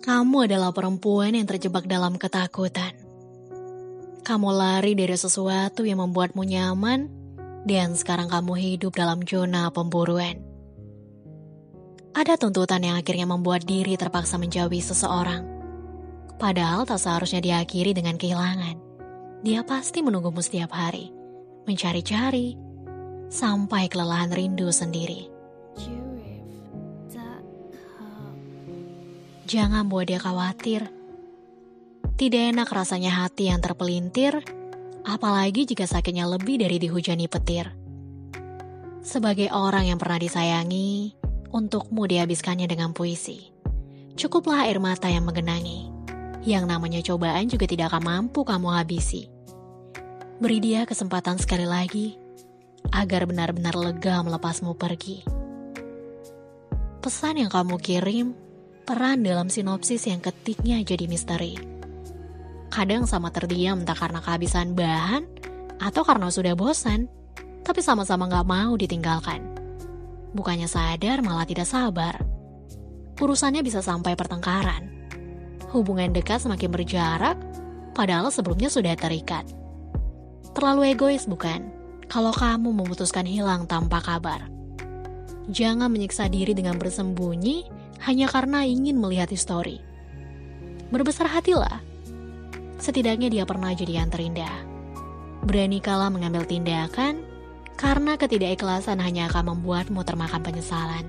Kamu adalah perempuan yang terjebak dalam ketakutan. Kamu lari dari sesuatu yang membuatmu nyaman, dan sekarang kamu hidup dalam zona pemburuan. Ada tuntutan yang akhirnya membuat diri terpaksa menjauhi seseorang. Padahal tak seharusnya diakhiri dengan kehilangan. Dia pasti menunggumu setiap hari, mencari-cari, sampai kelelahan rindu sendiri. Jangan buat dia khawatir. Tidak enak rasanya hati yang terpelintir, apalagi jika sakitnya lebih dari dihujani petir. Sebagai orang yang pernah disayangi, untukmu dihabiskannya dengan puisi. Cukuplah air mata yang menggenangi. Yang namanya cobaan juga tidak akan mampu kamu habisi. Beri dia kesempatan sekali lagi, agar benar-benar lega melepasmu pergi. Pesan yang kamu kirim peran dalam sinopsis yang ketiknya jadi misteri. Kadang sama terdiam entah karena kehabisan bahan atau karena sudah bosan, tapi sama-sama gak mau ditinggalkan. Bukannya sadar malah tidak sabar. Urusannya bisa sampai pertengkaran. Hubungan dekat semakin berjarak, padahal sebelumnya sudah terikat. Terlalu egois bukan? Kalau kamu memutuskan hilang tanpa kabar. Jangan menyiksa diri dengan bersembunyi hanya karena ingin melihat histori. Berbesar hatilah. Setidaknya dia pernah jadi yang terindah. Berani kala mengambil tindakan, karena ketidakikhlasan hanya akan membuatmu termakan penyesalan.